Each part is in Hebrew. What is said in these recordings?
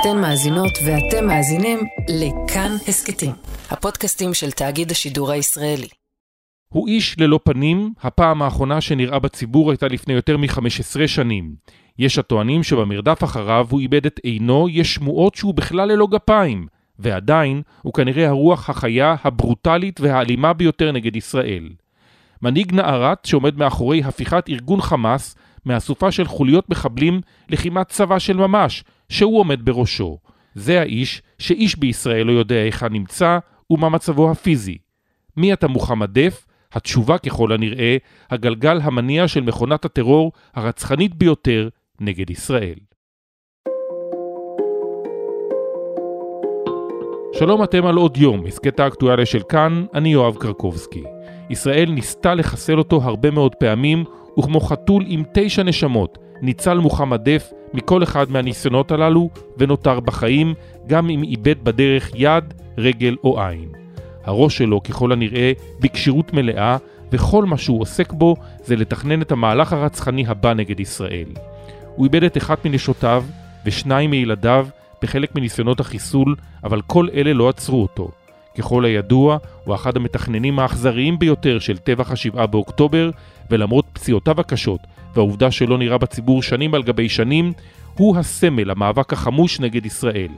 אתן מאזינות ואתם מאזינים לכאן הסכתים, הפודקאסטים של תאגיד השידור הישראלי. הוא איש ללא פנים, הפעם האחרונה שנראה בציבור הייתה לפני יותר מ-15 שנים. יש הטוענים שבמרדף אחריו הוא איבד את עינו, יש שמועות שהוא בכלל ללא גפיים, ועדיין הוא כנראה הרוח החיה, הברוטלית והאלימה ביותר נגד ישראל. מנהיג נערת שעומד מאחורי הפיכת ארגון חמאס מאסופה של חוליות מחבלים לכמעט צבא של ממש, שהוא עומד בראשו. זה האיש שאיש בישראל לא יודע היכן נמצא ומה מצבו הפיזי. מי אתה מוחמד דף? התשובה ככל הנראה, הגלגל המניע של מכונת הטרור הרצחנית ביותר נגד ישראל. שלום אתם על עוד יום, הסכת האקטואליה של כאן, אני יואב קרקובסקי. ישראל ניסתה לחסל אותו הרבה מאוד פעמים, וכמו חתול עם תשע נשמות, ניצל מוחמד דף מכל אחד מהניסיונות הללו, ונותר בחיים, גם אם איבד בדרך יד, רגל או עין. הראש שלו ככל הנראה בכשירות מלאה, וכל מה שהוא עוסק בו זה לתכנן את המהלך הרצחני הבא נגד ישראל. הוא איבד את אחת מנשותיו ושניים מילדיו בחלק מניסיונות החיסול, אבל כל אלה לא עצרו אותו. ככל הידוע, הוא אחד המתכננים האכזריים ביותר של טבח השבעה באוקטובר, ולמרות פציעותיו הקשות והעובדה שלא נראה בציבור שנים על גבי שנים, הוא הסמל המאבק החמוש נגד ישראל.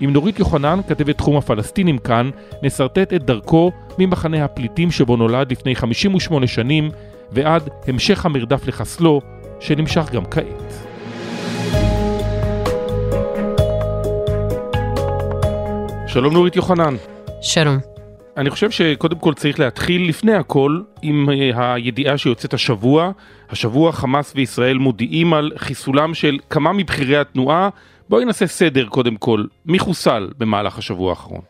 עם נורית יוחנן, כתבת תחום הפלסטינים כאן, נסרטט את דרכו ממחנה הפליטים שבו נולד לפני 58 שנים, ועד המשך המרדף לחסלו, שנמשך גם כעת. שלום נורית יוחנן. שלום. אני חושב שקודם כל צריך להתחיל לפני הכל עם אה, הידיעה שיוצאת השבוע. השבוע חמאס וישראל מודיעים על חיסולם של כמה מבכירי התנועה. בואי נעשה סדר קודם כל, מי חוסל במהלך השבוע האחרון?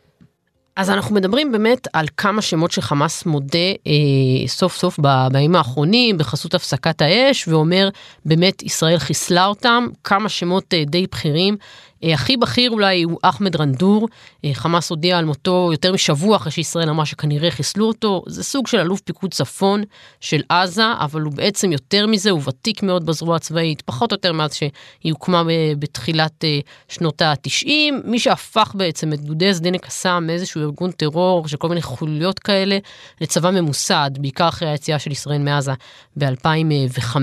אז אנחנו מדברים באמת על כמה שמות שחמאס מודה אה, סוף סוף בימים האחרונים בחסות הפסקת האש ואומר באמת ישראל חיסלה אותם כמה שמות אה, די בכירים הכי בכיר אולי הוא אחמד רנדור, אה, חמאס הודיע על מותו יותר משבוע אחרי שישראל אמרה שכנראה חיסלו אותו, זה סוג של אלוף פיקוד צפון של עזה, אבל הוא בעצם יותר מזה, הוא ותיק מאוד בזרוע הצבאית, פחות או יותר מאז שהיא הוקמה בתחילת אה, שנות ה-90, מי שהפך בעצם את גדודי סדיני קסאם מאיזשהו ארגון טרור של כל מיני חוליות כאלה לצבא ממוסד, בעיקר אחרי היציאה של ישראל מעזה ב-2005.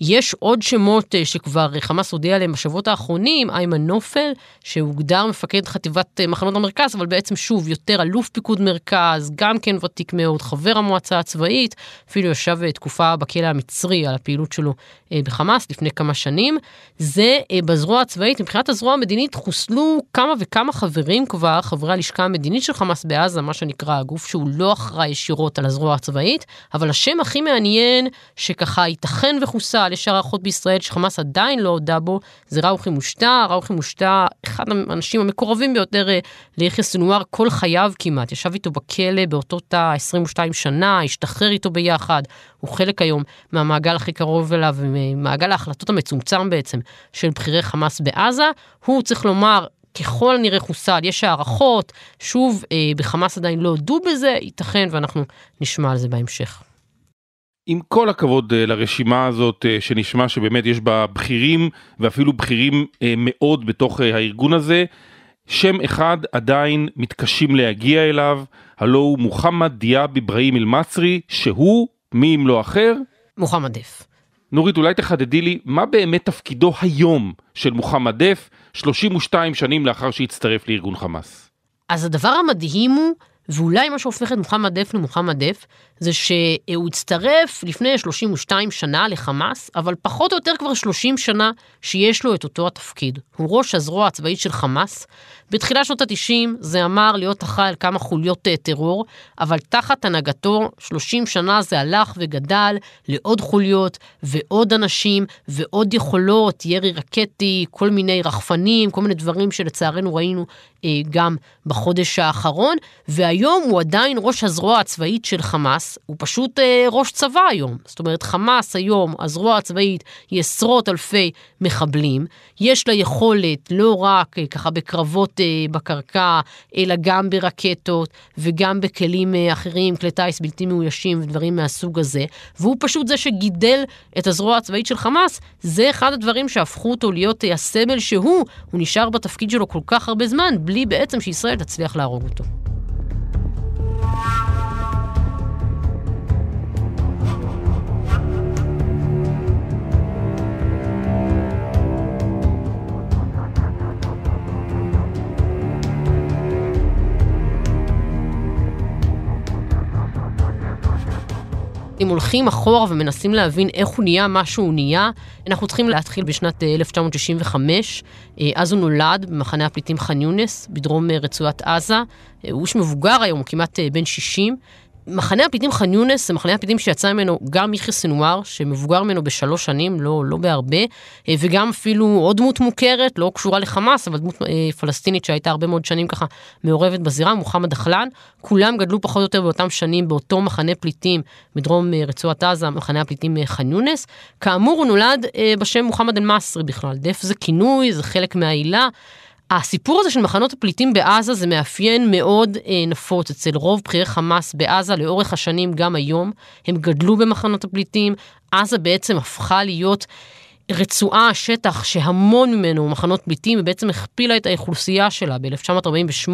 יש עוד שמות שכבר חמאס הודיע עליהם בשבועות האחרונים, איימן נופל, שהוגדר מפקד חטיבת אה, מחנות המרכז, אבל בעצם שוב, יותר אלוף פיקוד מרכז, גם כן ותיק מאוד, חבר המועצה הצבאית, אפילו ישב אה, תקופה בכלא המצרי על הפעילות שלו אה, בחמאס לפני כמה שנים. זה בזרוע הצבאית, מבחינת הזרוע המדינית חוסלו כמה וכמה חברים כבר, חברי הלשכה המדינית של חמאס בעזה, מה שנקרא הגוף שהוא לא אחראי ישירות על הזרוע הצבאית, אבל השם הכי מעניין, שככה ייתכן וחוסל, יש הערכות בישראל שחמאס עדיין לא הודה בו, זה ראוכי מושטר, ראוכי מושתע, אחד האנשים המקורבים ביותר אה, ליחיא סנואר כל חייו כמעט, ישב איתו בכלא באותו תא 22 שנה, השתחרר איתו ביחד, הוא חלק היום מהמעגל הכי קרוב אליו, ממעגל ההחלטות המצומצם בעצם של בכירי חמאס בעזה, הוא צריך לומר ככל הנראה חוסל, יש הערכות, שוב, אה, בחמאס עדיין לא הודו בזה, ייתכן ואנחנו נשמע על זה בהמשך. עם כל הכבוד אה, לרשימה הזאת אה, שנשמע שבאמת יש בה בכירים ואפילו בכירים אה, מאוד בתוך הארגון הזה, שם אחד עדיין מתקשים להגיע אליו, הלו הוא מוחמד דיאב אברהים אל-מצרי, שהוא, מי אם לא אחר? מוחמד דף. נורית, אולי תחדדי לי, מה באמת תפקידו היום של מוחמד דף, 32 שנים לאחר שהצטרף לארגון חמאס? אז הדבר המדהים הוא ואולי מה שהופך את מוחמד דף למוחמד דף, זה שהוא הצטרף לפני 32 שנה לחמאס, אבל פחות או יותר כבר 30 שנה שיש לו את אותו התפקיד. הוא ראש הזרוע הצבאית של חמאס. בתחילת שנות ה-90 זה אמר להיות אחראי על כמה חוליות אה, טרור, אבל תחת הנהגתו 30 שנה זה הלך וגדל לעוד חוליות ועוד אנשים ועוד יכולות, ירי רקטי, כל מיני רחפנים, כל מיני דברים שלצערנו ראינו אה, גם בחודש האחרון, והיום היום הוא עדיין ראש הזרוע הצבאית של חמאס, הוא פשוט אה, ראש צבא היום. זאת אומרת, חמאס היום, הזרוע הצבאית, היא עשרות אלפי מחבלים. יש לה יכולת לא רק אה, ככה בקרבות אה, בקרקע, אלא גם ברקטות וגם בכלים אה, אחרים, כלי טיס בלתי מאוישים ודברים מהסוג הזה. והוא פשוט זה שגידל את הזרוע הצבאית של חמאס. זה אחד הדברים שהפכו אותו להיות אה, הסמל שהוא, הוא נשאר בתפקיד שלו כל כך הרבה זמן, בלי בעצם שישראל תצליח להרוג אותו. Wow. אם הולכים אחורה ומנסים להבין איך הוא נהיה מה שהוא נהיה, אנחנו צריכים להתחיל בשנת 1965. אה, אה, אז הוא נולד במחנה הפליטים ח'אן יונס, בדרום אה, רצועת עזה. הוא איש מבוגר היום, הוא כמעט בן 60. מחנה הפליטים ח'אן יונס זה מחנה הפליטים שיצא ממנו גם מיכי סנואר, שמבוגר ממנו בשלוש שנים, לא, לא בהרבה, אה, וגם אפילו עוד דמות מוכרת, לא קשורה לחמאס, אבל דמות אה, פלסטינית שהייתה הרבה מאוד שנים ככה מעורבת בזירה, מוחמד דחלן. כולם גדלו פחות או יותר באותם שנים באותו מחנה פליטים בדרום אה, רצועת עזה, מחנה הפליטים ח'אן יונס. כאמור, הוא נולד בשם מוחמד אל-מסרי בכלל, דף זה כינוי, זה חלק מהעילה. הסיפור הזה של מחנות הפליטים בעזה זה מאפיין מאוד אה, נפוץ אצל רוב בכירי חמאס בעזה לאורך השנים, גם היום. הם גדלו במחנות הפליטים, עזה בעצם הפכה להיות רצועה, שטח שהמון ממנו מחנות פליטים, ובעצם הכפילה את האוכלוסייה שלה ב-1948.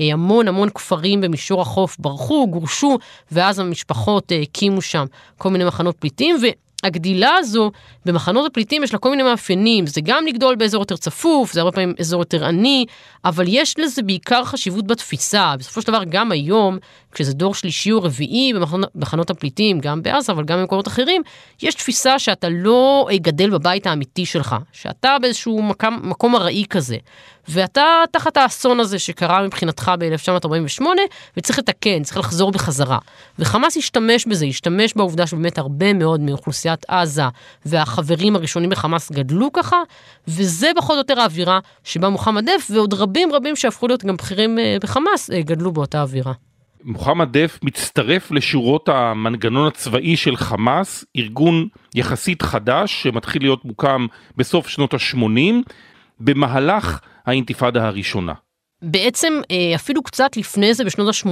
אה, המון המון כפרים במישור החוף ברחו, גורשו, ואז המשפחות אה, הקימו שם כל מיני מחנות פליטים. ו... הגדילה הזו במחנות הפליטים יש לה כל מיני מאפיינים, זה גם לגדול באזור יותר צפוף, זה הרבה פעמים אזור יותר עני, אבל יש לזה בעיקר חשיבות בתפיסה. בסופו של דבר גם היום, כשזה דור שלישי או רביעי במחנות הפליטים, גם בעזה אבל גם במקומות אחרים, יש תפיסה שאתה לא גדל בבית האמיתי שלך, שאתה באיזשהו מקום, מקום ארעי כזה. ואתה תחת האסון הזה שקרה מבחינתך ב-1948, וצריך לתקן, צריך לחזור בחזרה. וחמאס השתמש בזה, השתמש בעובדה שבאמת הרבה מאוד מאוכלוסיית עזה והחברים הראשונים בחמאס גדלו ככה, וזה פחות או יותר האווירה שבה מוחמד דף ועוד רבים רבים שהפכו להיות גם בכירים אה, בחמאס אה, גדלו באותה אווירה. מוחמד דף מצטרף לשורות המנגנון הצבאי של חמאס, ארגון יחסית חדש שמתחיל להיות מוקם בסוף שנות ה-80, במהלך האינתיפאדה הראשונה. בעצם אה, אפילו קצת לפני זה, בשנות ה-80,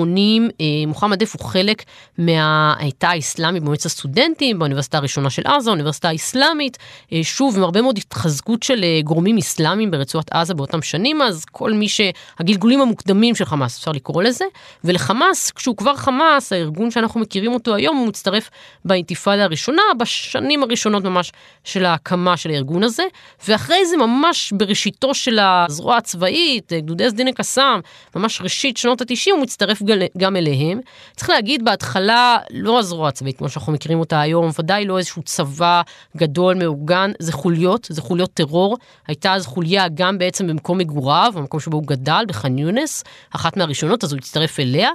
אה, מוחמד דף הוא חלק מהתא האסלאמי במועצת הסטודנטים, באוניברסיטה הראשונה של עזה, האוניברסיטה האסלאמית, אה, שוב, עם הרבה מאוד התחזקות של גורמים אסלאמיים ברצועת עזה באותם שנים, אז כל מי שהגלגולים המוקדמים של חמאס, אפשר לקרוא לזה, ולחמאס, כשהוא כבר חמאס, הארגון שאנחנו מכירים אותו היום, הוא מצטרף באינתיפאדה הראשונה, בשנים הראשונות ממש של ההקמה של הארגון הזה, ואחרי זה ממש בראשיתו של הזרוע הצבאית, גדודי קסאם, ממש ראשית שנות התשעים, הוא מצטרף גם אליהם. צריך להגיד, בהתחלה לא הזרוע הצבאית, כמו שאנחנו מכירים אותה היום, ודאי לא איזשהו צבא גדול, מאורגן, זה חוליות, זה חוליות טרור. הייתה אז חוליה גם בעצם במקום מגוריו, במקום שבו הוא גדל, בח'אן יונס, אחת מהראשונות, אז הוא הצטרף אליה.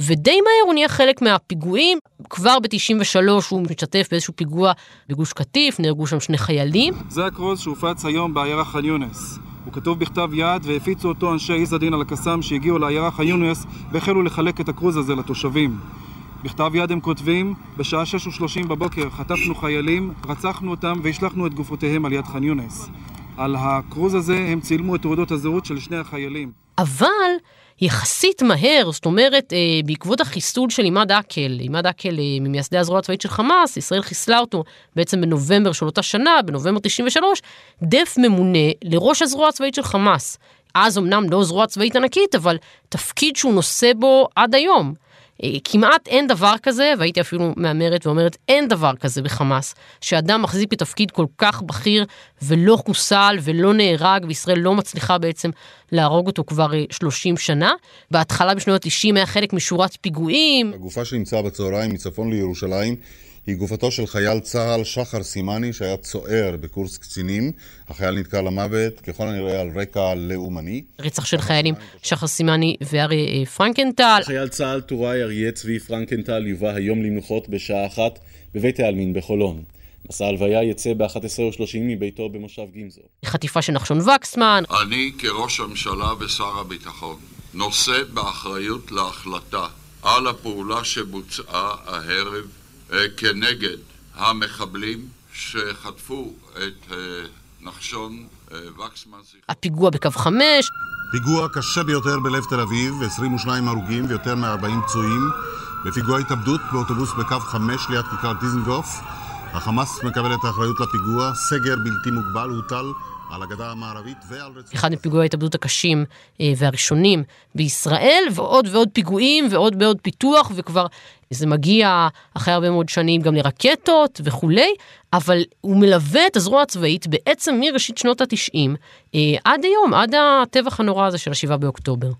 ודי מהר הוא נהיה חלק מהפיגועים. כבר ב-93 הוא משתתף באיזשהו פיגוע בגוש קטיף, נהרגו שם שני חיילים. זה הכרוז שהופץ היום בעיירה ח'אן יונס. הוא כתוב בכתב יד והפיצו אותו אנשי עיז הדין על הקסאם שהגיעו לעיירה חיונס והחלו לחלק את הכרוז הזה לתושבים. בכתב יד הם כותבים, בשעה 6:30 בבוקר חטפנו חיילים, רצחנו אותם והשלכנו את גופותיהם על יד ח'אן יונס. על הכרוז הזה הם צילמו את תעודות הזהות של שני החיילים. אבל יחסית מהר, זאת אומרת, אה, בעקבות החיסול של עימאד אקל, עימאד אקל אה, ממייסדי הזרוע הצבאית של חמאס, ישראל חיסלה אותו בעצם בנובמבר של אותה שנה, בנובמבר 93, דף ממונה לראש הזרוע הצבאית של חמאס. אז אמנם לא זרוע צבאית ענקית, אבל תפקיד שהוא נושא בו עד היום. אה, כמעט אין דבר כזה, והייתי אפילו מהמרת ואומרת, אין דבר כזה בחמאס, שאדם מחזיק בתפקיד כל כך בכיר ולא חוסל ולא נהרג, וישראל לא מצליחה בעצם להרוג אותו כבר 30 אה, שנה. בהתחלה בשנות ה-90 היה חלק משורת פיגועים. הגופה שנמצאה בצהריים מצפון לירושלים היא גופתו של חייל צה"ל שחר סימני שהיה צוער בקורס קצינים. החייל נתקע למוות, ככל הנראה על רקע לאומני. רצח של חיילים שחר סימני ואריה אה, פרנקנטל. חייל צה"ל טוראי אריה צבי פרנקנטל יובא היום למנוחות בשעה אחת בבית העלמין בחולון. מסע הלוויה יצא ב-11:30 מביתו במושב גמזו. חטיפה של נחשון וקסמן. אני כראש הממשלה ושר הביטחון נושא באחריות להחלטה על הפעולה שבוצעה הערב כנגד המחבלים שחטפו את אה, נחשון אה, וקסמן. הפיגוע בקו 5. פיגוע קשה ביותר בלב תל אביב, 22 הרוגים ויותר מ-40 פצועים בפיגוע התאבדות באוטובוס בקו 5 ליד כיכר דיזנגוף. החמאס מקבל את האחריות לפיגוע, סגר בלתי מוגבל הוטל על הגדה המערבית ועל רצועת... אחד מפיגועי ההתאבדות הקשים אה, והראשונים בישראל, ועוד ועוד פיגועים ועוד ועוד פיתוח, וכבר זה מגיע אחרי הרבה מאוד שנים גם לרקטות וכולי, אבל הוא מלווה את הזרוע הצבאית בעצם מראשית שנות התשעים אה, עד היום, עד הטבח הנורא הזה של השבעה באוקטובר.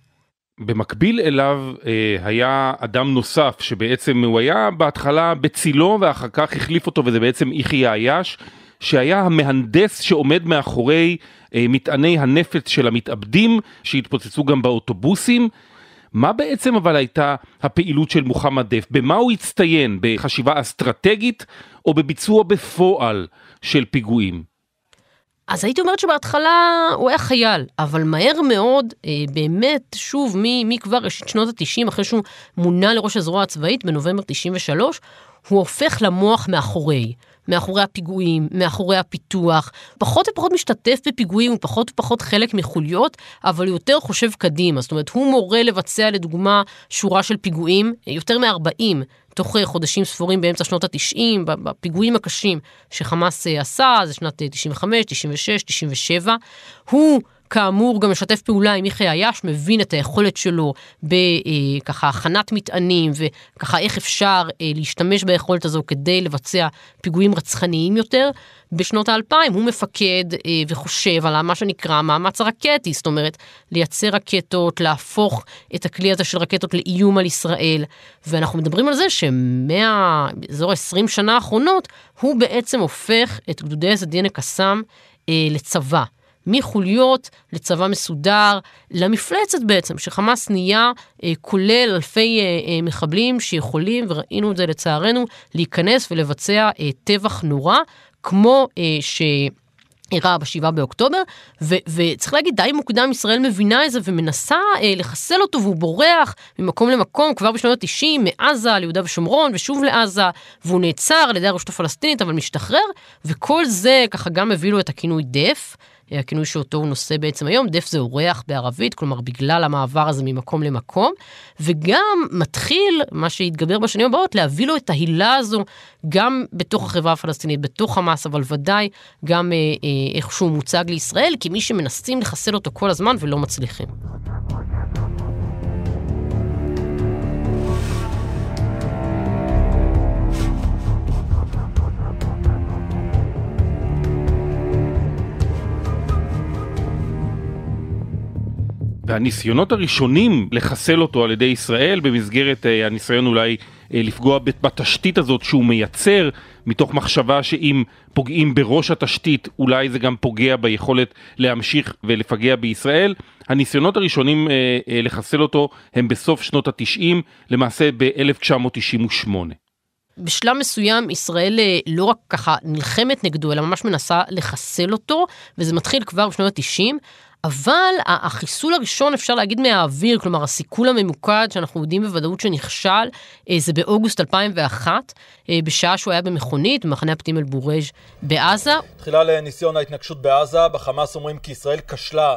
במקביל אליו אה, היה אדם נוסף שבעצם הוא היה בהתחלה בצילו ואחר כך החליף אותו וזה בעצם יחיא עייש שהיה המהנדס שעומד מאחורי אה, מטעני הנפץ של המתאבדים שהתפוצצו גם באוטובוסים. מה בעצם אבל הייתה הפעילות של מוחמד דף? במה הוא הצטיין? בחשיבה אסטרטגית או בביצוע בפועל של פיגועים? אז הייתי אומרת שבהתחלה הוא היה חייל, אבל מהר מאוד, אה, באמת, שוב, מכבר ראשית שנות ה-90, אחרי שהוא מונה לראש הזרוע הצבאית בנובמבר 93, הוא הופך למוח מאחורי. מאחורי הפיגועים, מאחורי הפיתוח, פחות ופחות משתתף בפיגועים, הוא פחות ופחות חלק מחוליות, אבל יותר חושב קדימה. זאת אומרת, הוא מורה לבצע לדוגמה שורה של פיגועים, יותר מ-40, תוך חודשים ספורים באמצע שנות ה-90, בפיגועים הקשים שחמאס אה, עשה, זה שנת 95, 96, 97. הוא כאמור גם משתף פעולה עם מיכאל עייש, מבין את היכולת שלו בככה אה, הכנת מטענים וככה איך אפשר אה, להשתמש ביכולת הזו כדי לבצע פיגועים רצחניים יותר. בשנות האלפיים הוא מפקד אה, וחושב על מה שנקרא מאמץ הרקטי, זאת אומרת לייצר רקטות, להפוך את הכלי הזה של רקטות לאיום על ישראל, ואנחנו מדברים על זה שמאזור ה-20 שנה האחרונות הוא בעצם הופך את גדודי א הקסאם לצבא. מחוליות לצבא מסודר, למפלצת בעצם, שחמאס נהיה אה, כולל אלפי אה, אה, מחבלים שיכולים, וראינו את זה לצערנו, להיכנס ולבצע אה, טבח נורא, כמו אה, ש... אירע ב-7 באוקטובר, ו- וצריך להגיד, די מוקדם ישראל מבינה את זה ומנסה אה, לחסל אותו והוא בורח ממקום למקום כבר בשנות ה-90, מעזה ליהודה ושומרון ושוב לעזה, והוא נעצר על ידי הרשות הפלסטינית אבל משתחרר, וכל זה ככה גם הביא לו את הכינוי דף. הכינוי שאותו הוא נושא בעצם היום, דף זה אורח בערבית, כלומר בגלל המעבר הזה ממקום למקום, וגם מתחיל, מה שהתגבר בשנים הבאות, להביא לו את ההילה הזו גם בתוך החברה הפלסטינית, בתוך המס, אבל ודאי גם אה, אה, איך שהוא מוצג לישראל, כמי שמנסים לחסל אותו כל הזמן ולא מצליחים. והניסיונות הראשונים לחסל אותו על ידי ישראל במסגרת אה, הניסיון אולי אה, לפגוע בתשתית הזאת שהוא מייצר מתוך מחשבה שאם פוגעים בראש התשתית אולי זה גם פוגע ביכולת להמשיך ולפגע בישראל. הניסיונות הראשונים אה, לחסל אותו הם בסוף שנות התשעים, למעשה ב-1998. בשלב מסוים ישראל לא רק ככה נלחמת נגדו, אלא ממש מנסה לחסל אותו, וזה מתחיל כבר בשנות ה-90. אבל החיסול הראשון אפשר להגיד מהאוויר, כלומר הסיכול הממוקד שאנחנו יודעים בוודאות שנכשל, אה, זה באוגוסט 2001, אה, בשעה שהוא היה במכונית במחנה הפתים אל-בורג' בעזה. תחילה לניסיון ההתנגשות בעזה, בחמאס אומרים כי ישראל כשלה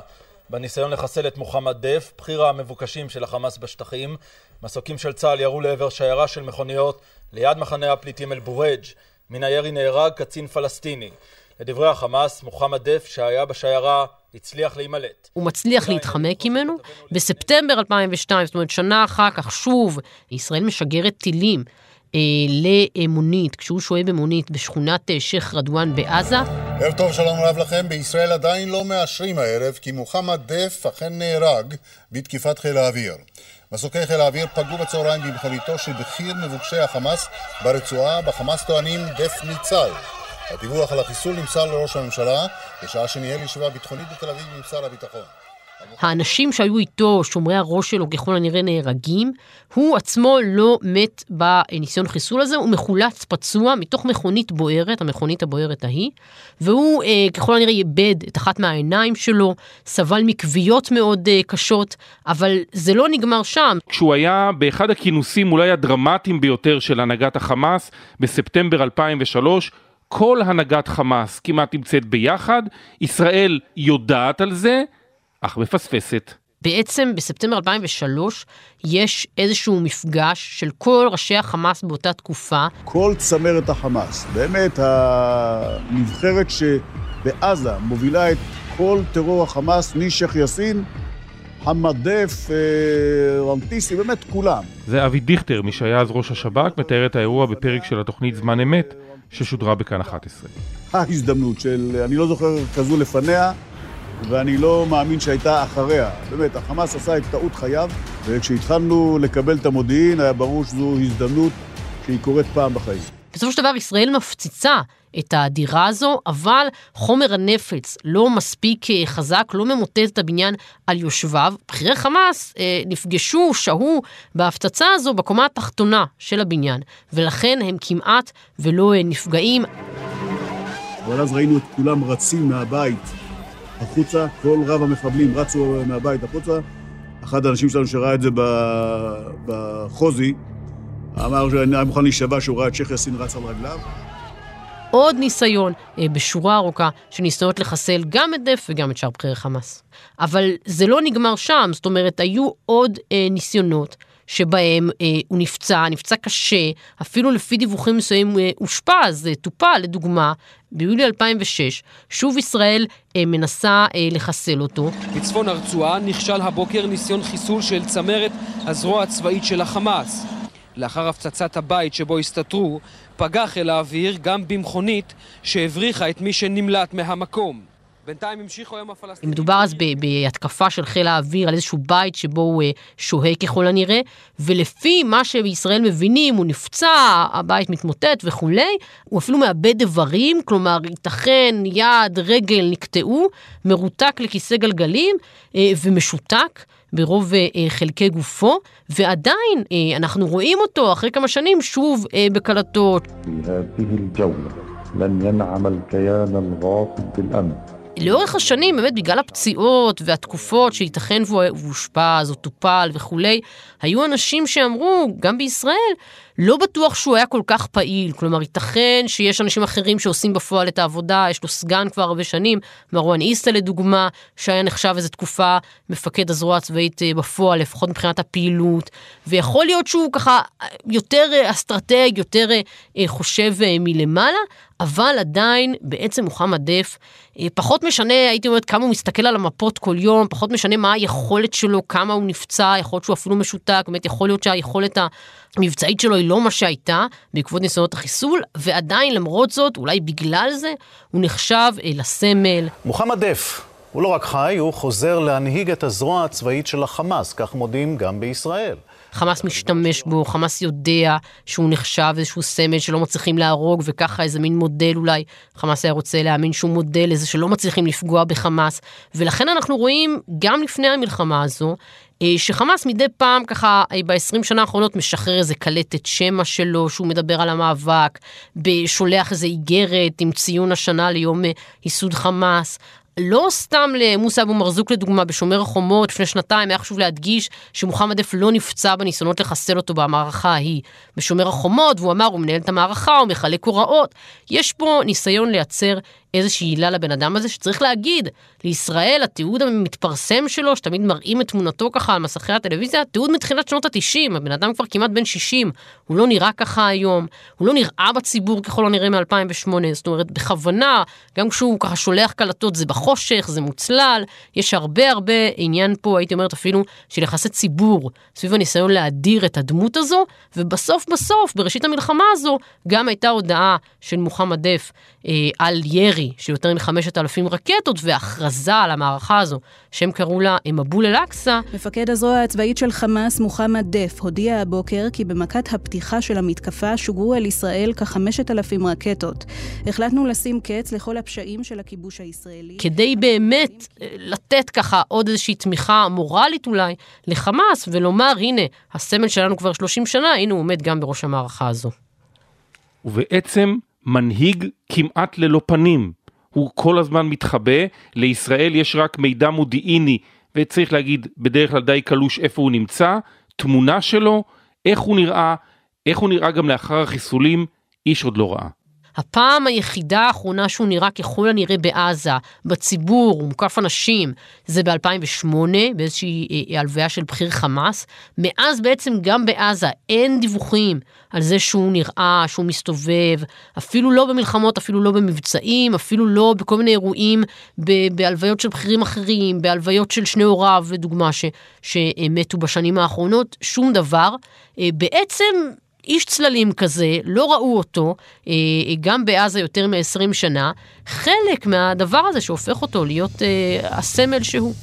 בניסיון לחסל את מוחמד דף, בכיר המבוקשים של החמאס בשטחים. מסוקים של צה"ל ירו לעבר שיירה של מכוניות ליד מחנה הפליטים אל-בורג'. מן הירי נהרג קצין פלסטיני. לדברי החמאס, מוחמד דף, שהיה בשיירה, הצליח להימלט. הוא מצליח להתחמק ממנו. בספטמבר 2002, זאת אומרת שנה אחר כך, שוב, ישראל משגרת טילים אה, למונית, כשהוא שוהה במונית בשכונת אה, שייח' רדואן בעזה. ערב טוב, שלום רב לכם. בישראל עדיין לא מאשרים הערב כי מוחמד דף אכן נהרג בתקיפת חיל האוויר. מסוקי חיל האוויר פגעו בצהריים במכוניתו של בכיר מבוקשי החמאס ברצועה, בחמאס טוענים דף ניצל. הדיווח על החיסול נמסר לראש הממשלה, בשעה שניהל ישיבה ביטחונית בתל אביב עם שר הביטחון. האנשים שהיו איתו, שומרי הראש שלו, ככל הנראה נהרגים. הוא עצמו לא מת בניסיון חיסול הזה, הוא מחולץ פצוע מתוך מכונית בוערת, המכונית הבוערת ההיא, והוא אה, ככל הנראה איבד את אחת מהעיניים שלו, סבל מכוויות מאוד אה, קשות, אבל זה לא נגמר שם. כשהוא היה באחד הכינוסים אולי הדרמטיים ביותר של הנהגת החמאס בספטמבר 2003, כל הנהגת חמאס כמעט נמצאת ביחד, ישראל יודעת על זה, אך מפספסת. בעצם בספטמבר 2003 יש איזשהו מפגש של כל ראשי החמאס באותה תקופה. כל צמרת החמאס, באמת הנבחרת שבעזה מובילה את כל טרור החמאס משייח' יאסין, חמד דף, אה, רנטיסי, באמת כולם. זה אבי דיכטר, מי שהיה אז ראש השב"כ, מתאר את האירוע בפרק של התוכנית זמן אמת, ששודרה בכאן 11. ההזדמנות של, אני לא זוכר כזו לפניה, ואני לא מאמין שהייתה אחריה. באמת, החמאס עשה את טעות חייו, וכשהתחלנו לקבל את המודיעין, היה ברור שזו הזדמנות שהיא קורית פעם בחיים. בסופו של דבר ישראל מפציצה את הדירה הזו, אבל חומר הנפץ לא מספיק אה, חזק, לא ממוטט את הבניין על יושביו. בכירי חמאס אה, נפגשו, שהו בהפצצה הזו בקומה התחתונה של הבניין, ולכן הם כמעט ולא אה, נפגעים. אבל אז ראינו את כולם רצים מהבית החוצה, כל רב המחבלים רצו מהבית החוצה. אחד האנשים שלנו שראה את זה בחוזי, אמר שאני היה מוכן להישבע שהוא ראה את שייח' יאסין רץ על רגליו. עוד ניסיון אה, בשורה ארוכה של ניסיונות לחסל גם את דף וגם את שאר בכירי חמאס. אבל זה לא נגמר שם, זאת אומרת, היו עוד אה, ניסיונות שבהם אה, הוא נפצע, נפצע קשה, אפילו לפי דיווחים מסוימים אה, אושפז, אה, טופל, לדוגמה, ביולי 2006, שוב ישראל אה, מנסה אה, לחסל אותו. בצפון הרצועה נכשל הבוקר ניסיון חיסול של צמרת הזרוע הצבאית של החמאס. לאחר הפצצת הבית שבו הסתתרו, פגע חיל האוויר גם במכונית שהבריחה את מי שנמלט מהמקום. בינתיים המשיכו היום הפלסטינים. מדובר אז בהתקפה של חיל האוויר על איזשהו בית שבו הוא אה, שוהה ככל הנראה, ולפי מה שישראל מבינים, הוא נפצע, הבית מתמוטט וכולי, הוא אפילו מאבד איברים, כלומר ייתכן יד, רגל נקטעו, מרותק לכיסא גלגלים אה, ומשותק. ברוב אה, אה, חלקי גופו, ועדיין אה, אנחנו רואים אותו אחרי כמה שנים שוב אה, בקלטות. לאורך השנים, באמת בגלל הפציעות והתקופות שייתכן והוא אושפז או טופל וכולי, היו אנשים שאמרו, גם בישראל, לא בטוח שהוא היה כל כך פעיל. כלומר, ייתכן שיש אנשים אחרים שעושים בפועל את העבודה, יש לו סגן כבר הרבה שנים, מרואן איסטה לדוגמה, שהיה נחשב איזו תקופה מפקד הזרוע הצבאית אה, בפועל, לפחות מבחינת הפעילות, ויכול להיות שהוא ככה יותר אה, אסטרטג, יותר אה, חושב מלמעלה, אבל עדיין בעצם מוחמד דף פחות משנה, הייתי אומרת, כמה הוא מסתכל על המפות כל יום, פחות משנה מה היכולת שלו, כמה הוא נפצע, יכול להיות שהוא אפילו משותק, באמת יכול להיות שהיכולת המבצעית שלו היא לא מה שהייתה בעקבות ניסיונות החיסול, ועדיין למרות זאת, אולי בגלל זה, הוא נחשב אה, לסמל. מוחמד דף, הוא לא רק חי, הוא חוזר להנהיג את הזרוע הצבאית של החמאס, כך מודים גם בישראל. חמאס משתמש בו, חמאס יודע שהוא נחשב איזשהו סמל שלא מצליחים להרוג, וככה איזה מין מודל אולי, חמאס היה רוצה להאמין שהוא מודל לזה שלא מצליחים לפגוע בחמאס, ולכן אנחנו רואים גם לפני המלחמה הזו, אה, שחמאס מדי פעם ככה אה, ב-20 שנה האחרונות משחרר איזה קלטת שמע שלו שהוא מדבר על המאבק, שולח איזה איגרת עם ציון השנה ליום אה, ייסוד חמאס. לא סתם למוסא אבו מרזוק לדוגמה בשומר החומות לפני שנתיים היה חשוב להדגיש שמוחמד דף לא נפצע בניסיונות לחסל אותו במערכה ההיא. בשומר החומות והוא אמר הוא מנהל את המערכה הוא מחלק הוראות. יש פה ניסיון לייצר איזושהי עילה לבן אדם הזה שצריך להגיד, לישראל התיעוד המתפרסם שלו, שתמיד מראים את תמונתו ככה על מסכי הטלוויזיה, תיעוד מתחילת שנות ה-90, הבן אדם כבר כמעט בן 60, הוא לא נראה ככה היום, הוא לא נראה בציבור ככל הנראה מ-2008, זאת אומרת בכוונה, גם כשהוא ככה שולח קלטות זה בחושך, זה מוצלל, יש הרבה הרבה עניין פה, הייתי אומרת אפילו, של יחסי ציבור, סביב הניסיון להדיר את הדמות הזו, ובסוף בסוף, בראשית המלחמה הזו, גם הייתה הודעה של מוחמד דף אה, על ירי. ירי של יותר מחמשת אלפים רקטות והכרזה על המערכה הזו, שהם קראו לה מבול אל-אקצא. מפקד הזרוע הצבאית של חמאס, מוחמד דף, הודיע הבוקר כי במכת הפתיחה של המתקפה שוגרו אל ישראל כחמשת אלפים רקטות. החלטנו לשים קץ לכל הפשעים של הכיבוש הישראלי. כדי באמת אה, לתת ככה עוד איזושהי תמיכה מורלית אולי לחמאס ולומר, הנה, הסמל שלנו כבר 30 שנה, הנה הוא עומד גם בראש המערכה הזו. ובעצם מנהיג כמעט ללא פנים. הוא כל הזמן מתחבא, לישראל יש רק מידע מודיעיני, וצריך להגיד בדרך כלל די קלוש איפה הוא נמצא, תמונה שלו, איך הוא נראה, איך הוא נראה גם לאחר החיסולים, איש עוד לא ראה. הפעם היחידה האחרונה שהוא נראה ככל הנראה בעזה, בציבור, הוא מוקף אנשים, זה ב-2008, באיזושהי אה, אה, הלוויה של בכיר חמאס. מאז בעצם גם בעזה אין דיווחים על זה שהוא נראה, שהוא מסתובב, אפילו לא במלחמות, אפילו לא במבצעים, אפילו לא בכל מיני אירועים, בהלוויות של בכירים אחרים, בהלוויות של שני הוריו, לדוגמה, שמתו בשנים האחרונות, שום דבר. אה, בעצם איש צללים כזה, לא ראו אותו, אה, גם בעזה יותר מ-20 שנה, חלק מהדבר הזה שהופך אותו להיות אה, הסמל שהוא.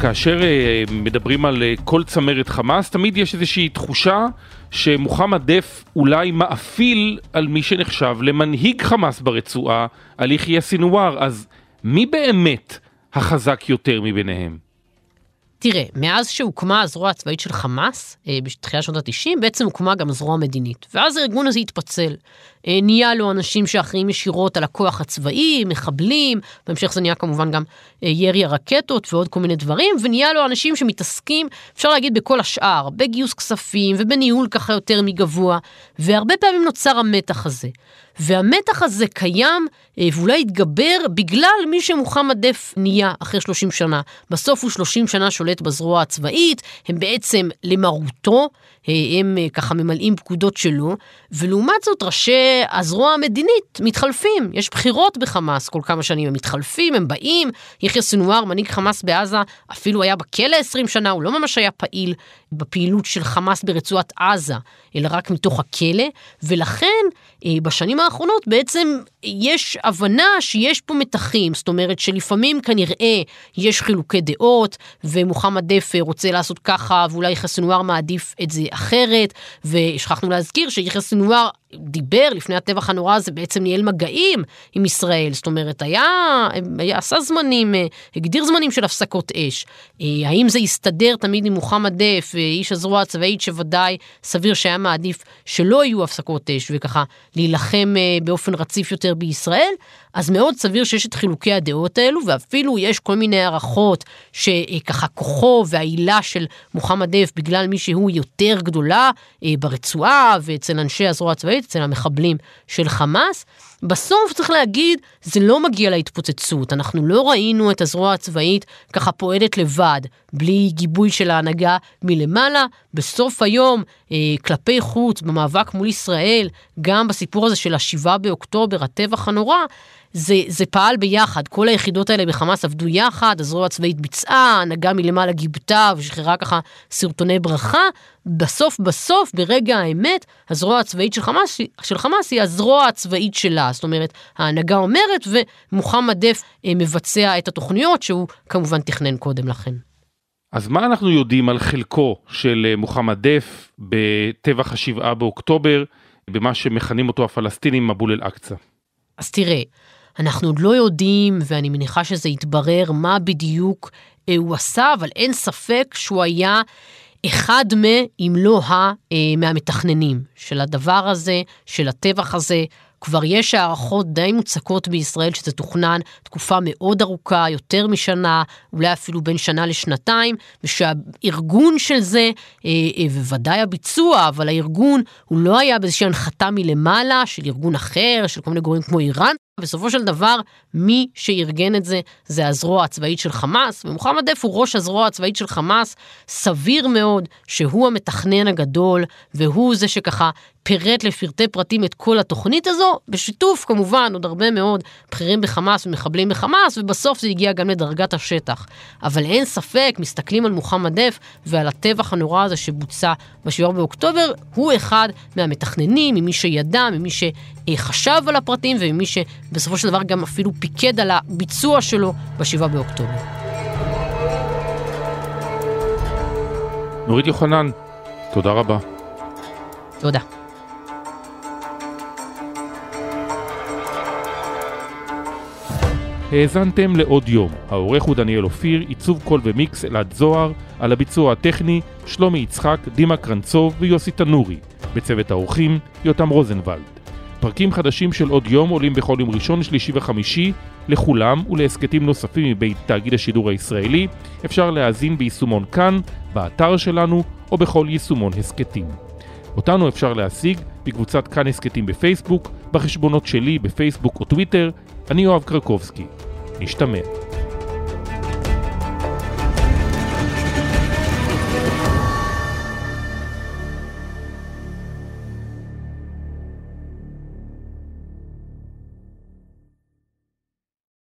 כאשר אה, מדברים על אה, כל צמרת חמאס, תמיד יש איזושהי תחושה שמוחמד דף אולי מאפיל על מי שנחשב למנהיג חמאס ברצועה, על יחיא סינואר, אז מי באמת החזק יותר מביניהם? תראה, מאז שהוקמה הזרוע הצבאית של חמאס, אה, בתחילת שנות ה-90, בעצם הוקמה גם זרוע מדינית. ואז הארגון הזה התפצל. אה, נהיה לו אנשים שאחראים ישירות על הכוח הצבאי, מחבלים, בהמשך זה נהיה כמובן גם אה, ירי הרקטות ועוד כל מיני דברים, ונהיה לו אנשים שמתעסקים, אפשר להגיד, בכל השאר, בגיוס כספים ובניהול ככה יותר מגבוה, והרבה פעמים נוצר המתח הזה. והמתח הזה קיים אה, ואולי יתגבר בגלל מי שמוחמד דף נהיה אחרי 30 שנה. בסוף הוא 30 שנה שולט בזרוע הצבאית, הם בעצם למרותו, הם ככה ממלאים פקודות שלו, ולעומת זאת ראשי הזרוע המדינית מתחלפים. יש בחירות בחמאס כל כמה שנים, הם מתחלפים, הם באים. יחיא סנואר, מנהיג חמאס בעזה, אפילו היה בכלא 20 שנה, הוא לא ממש היה פעיל בפעילות של חמאס ברצועת עזה, אלא רק מתוך הכלא, ולכן בשנים האחרונות בעצם יש הבנה שיש פה מתחים, זאת אומרת שלפעמים כנראה יש חילוקי דעות, ומוחמד דף רוצה לעשות ככה, ואולי יחיא מעדיף את זה אחרת, ושכחנו להזכיר שיחיא דיבר לפני הטבח הנורא הזה, בעצם ניהל מגעים עם ישראל, זאת אומרת, היה, היה עשה זמנים, הגדיר זמנים של הפסקות אש. האם זה יסתדר תמיד עם מוחמד דף, איש הזרוע הצבאית שוודאי סביר שהיה מעדיף שלא יהיו הפסקות אש, וככה להילחם באופן רציף יותר בישראל, אז מאוד סביר שיש את חילוקי הדעות האלו, ואפילו יש כל מיני הערכות שככה כוחו והעילה של מוחמד דף בגלל מי שהוא יותר גדולה אה, ברצועה ואצל אנשי הזרוע הצבאית, אצל המחבלים של חמאס. בסוף צריך להגיד, זה לא מגיע להתפוצצות, אנחנו לא ראינו את הזרוע הצבאית ככה פועלת לבד, בלי גיבוי של ההנהגה מלמעלה. בסוף היום, אה, כלפי חוץ, במאבק מול ישראל, גם בסיפור הזה של השבעה באוקטובר, הטבח הנורא, זה, זה פעל ביחד, כל היחידות האלה בחמאס עבדו יחד, הזרוע הצבאית ביצעה, הנהגה מלמעלה גיבתה ושחררה ככה סרטוני ברכה. בסוף בסוף, ברגע האמת, הזרוע הצבאית של חמאס, של חמאס היא הזרוע הצבאית שלה. זאת אומרת, ההנהגה אומרת ומוחמד דף אה, מבצע את התוכניות שהוא כמובן תכנן קודם לכן. אז מה אנחנו יודעים על חלקו של אה, מוחמד דף בטבח השבעה באוקטובר, במה שמכנים אותו הפלסטינים מבול אל-אקצא? אז תראה, אנחנו עוד לא יודעים, ואני מניחה שזה יתברר מה בדיוק אה, הוא עשה, אבל אין ספק שהוא היה אחד מ, אם לא ה, אה, מהמתכננים של הדבר הזה, של הטבח הזה. כבר יש הערכות די מוצקות בישראל שזה תוכנן תקופה מאוד ארוכה, יותר משנה, אולי אפילו בין שנה לשנתיים, ושהארגון של זה, אה, אה, וודאי הביצוע, אבל הארגון הוא לא היה באיזושהי הנחתה מלמעלה של ארגון אחר, של כל מיני גורמים כמו איראן, בסופו של דבר, מי שארגן את זה, זה הזרוע הצבאית של חמאס, ומוחמד דף הוא ראש הזרוע הצבאית של חמאס, סביר מאוד שהוא המתכנן הגדול, והוא זה שככה פירט לפרטי פרטים את כל התוכנית הזו, בשיתוף כמובן עוד הרבה מאוד בכירים בחמאס ומחבלים בחמאס, ובסוף זה הגיע גם לדרגת השטח. אבל אין ספק, מסתכלים על מוחמד דף ועל הטבח הנורא הזה שבוצע ב-7 באוקטובר, הוא אחד מהמתכננים, ממי שידע, ממי שחשב על הפרטים וממי שבסופו של דבר גם אפילו פיקד על הביצוע שלו ב-7 באוקטובר. נורית יוחנן, תודה רבה. תודה. האזנתם לעוד יום, העורך הוא דניאל אופיר, עיצוב קול ומיקס אלעד זוהר, על הביצוע הטכני שלומי יצחק, דימה קרנצוב ויוסי תנורי, בצוות האורחים יותם רוזנבלד. פרקים חדשים של עוד יום עולים בכל יום ראשון, שלישי וחמישי, לכולם ולהסכתים נוספים מבית תאגיד השידור הישראלי, אפשר להאזין ביישומון כאן, באתר שלנו או בכל יישומון הסכתים. אותנו אפשר להשיג בקבוצת כאן הסכתים בפייסבוק, בחשבונות שלי בפייסבוק או טוויטר, אני יואב קרקובסקי. נשתמע.